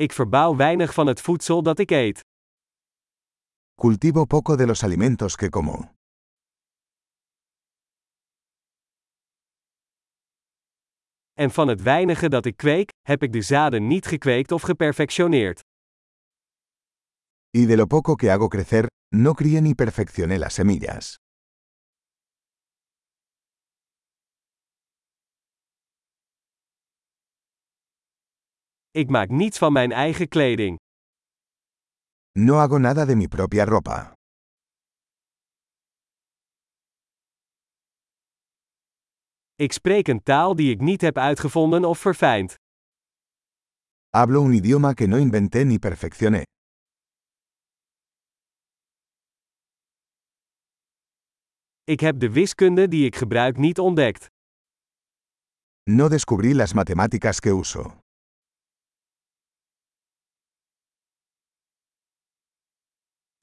Ik verbouw weinig van het voedsel dat ik eet. Cultivo poco de los alimentos que como. En van het weinige dat ik kweek, heb ik de zaden niet gekweekt of geperfectioneerd. Y de lo poco que hago crecer, no crié ni perfeccioné las semillas. Ik maak niets van mijn eigen kleding. No hago nada de mi propia ropa. Ik spreek een taal die ik niet heb uitgevonden of verfijnd. Hablo un idioma que no inventé ni perfeccioné. Ik heb de wiskunde die ik gebruik niet ontdekt. No descubrí las matemáticas que uso.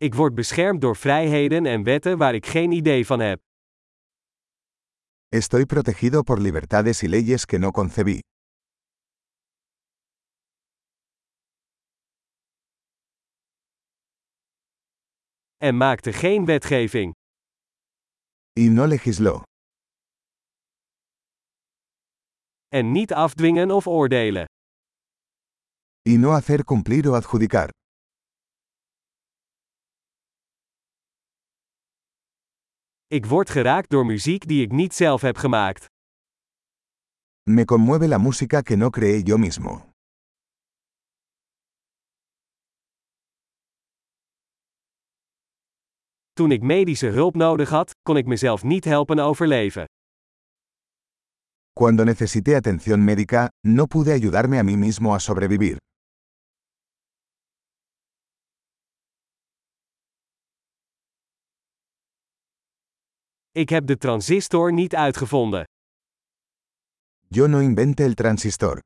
Ik word beschermd door vrijheden en wetten waar ik geen idee van heb. Estoy protegido por libertades y leyes que no concebí. En maakte geen wetgeving. Y no legisló. En niet afdwingen of oordelen. Y no hacer cumplir o adjudicar. Ik word geraakt door muziek die ik niet zelf heb gemaakt. Me conmueve la música que no creé yo mismo. Toen ik medische hulp nodig had, kon ik mezelf niet helpen overleven. Cuando necesité atención médica, no pude ayudarme a mí mismo a sobrevivir. Ik heb de transistor niet uitgevonden. Yo no inventé el transistor.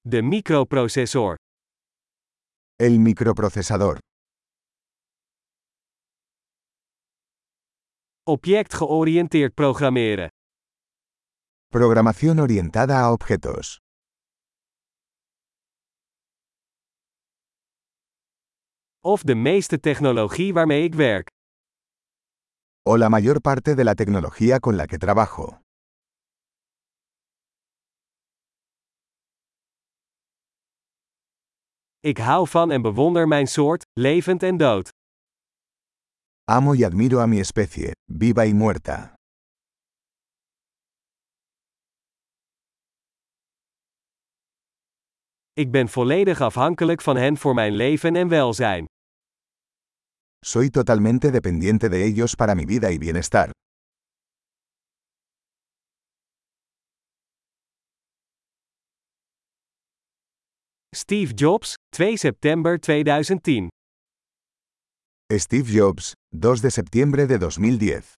De microprocessor. El microprocesador. Object-georiënteerd programmeren. Programación orientada a objetos. Of de meeste technologie waarmee ik werk. O la mayor parte de la tecnología con la que trabajo. Ik hou van en bewonder mijn soort, levend en dood. Amo y admiro a mi especie, viva y muerta. Ik ben volledig afhankelijk van hen voor mijn leven en welzijn. Soy totalmente dependiente de ellos para mi vida y bienestar. Steve Jobs, 2 september 2010. Steve Jobs, 2 de septiembre de 2010.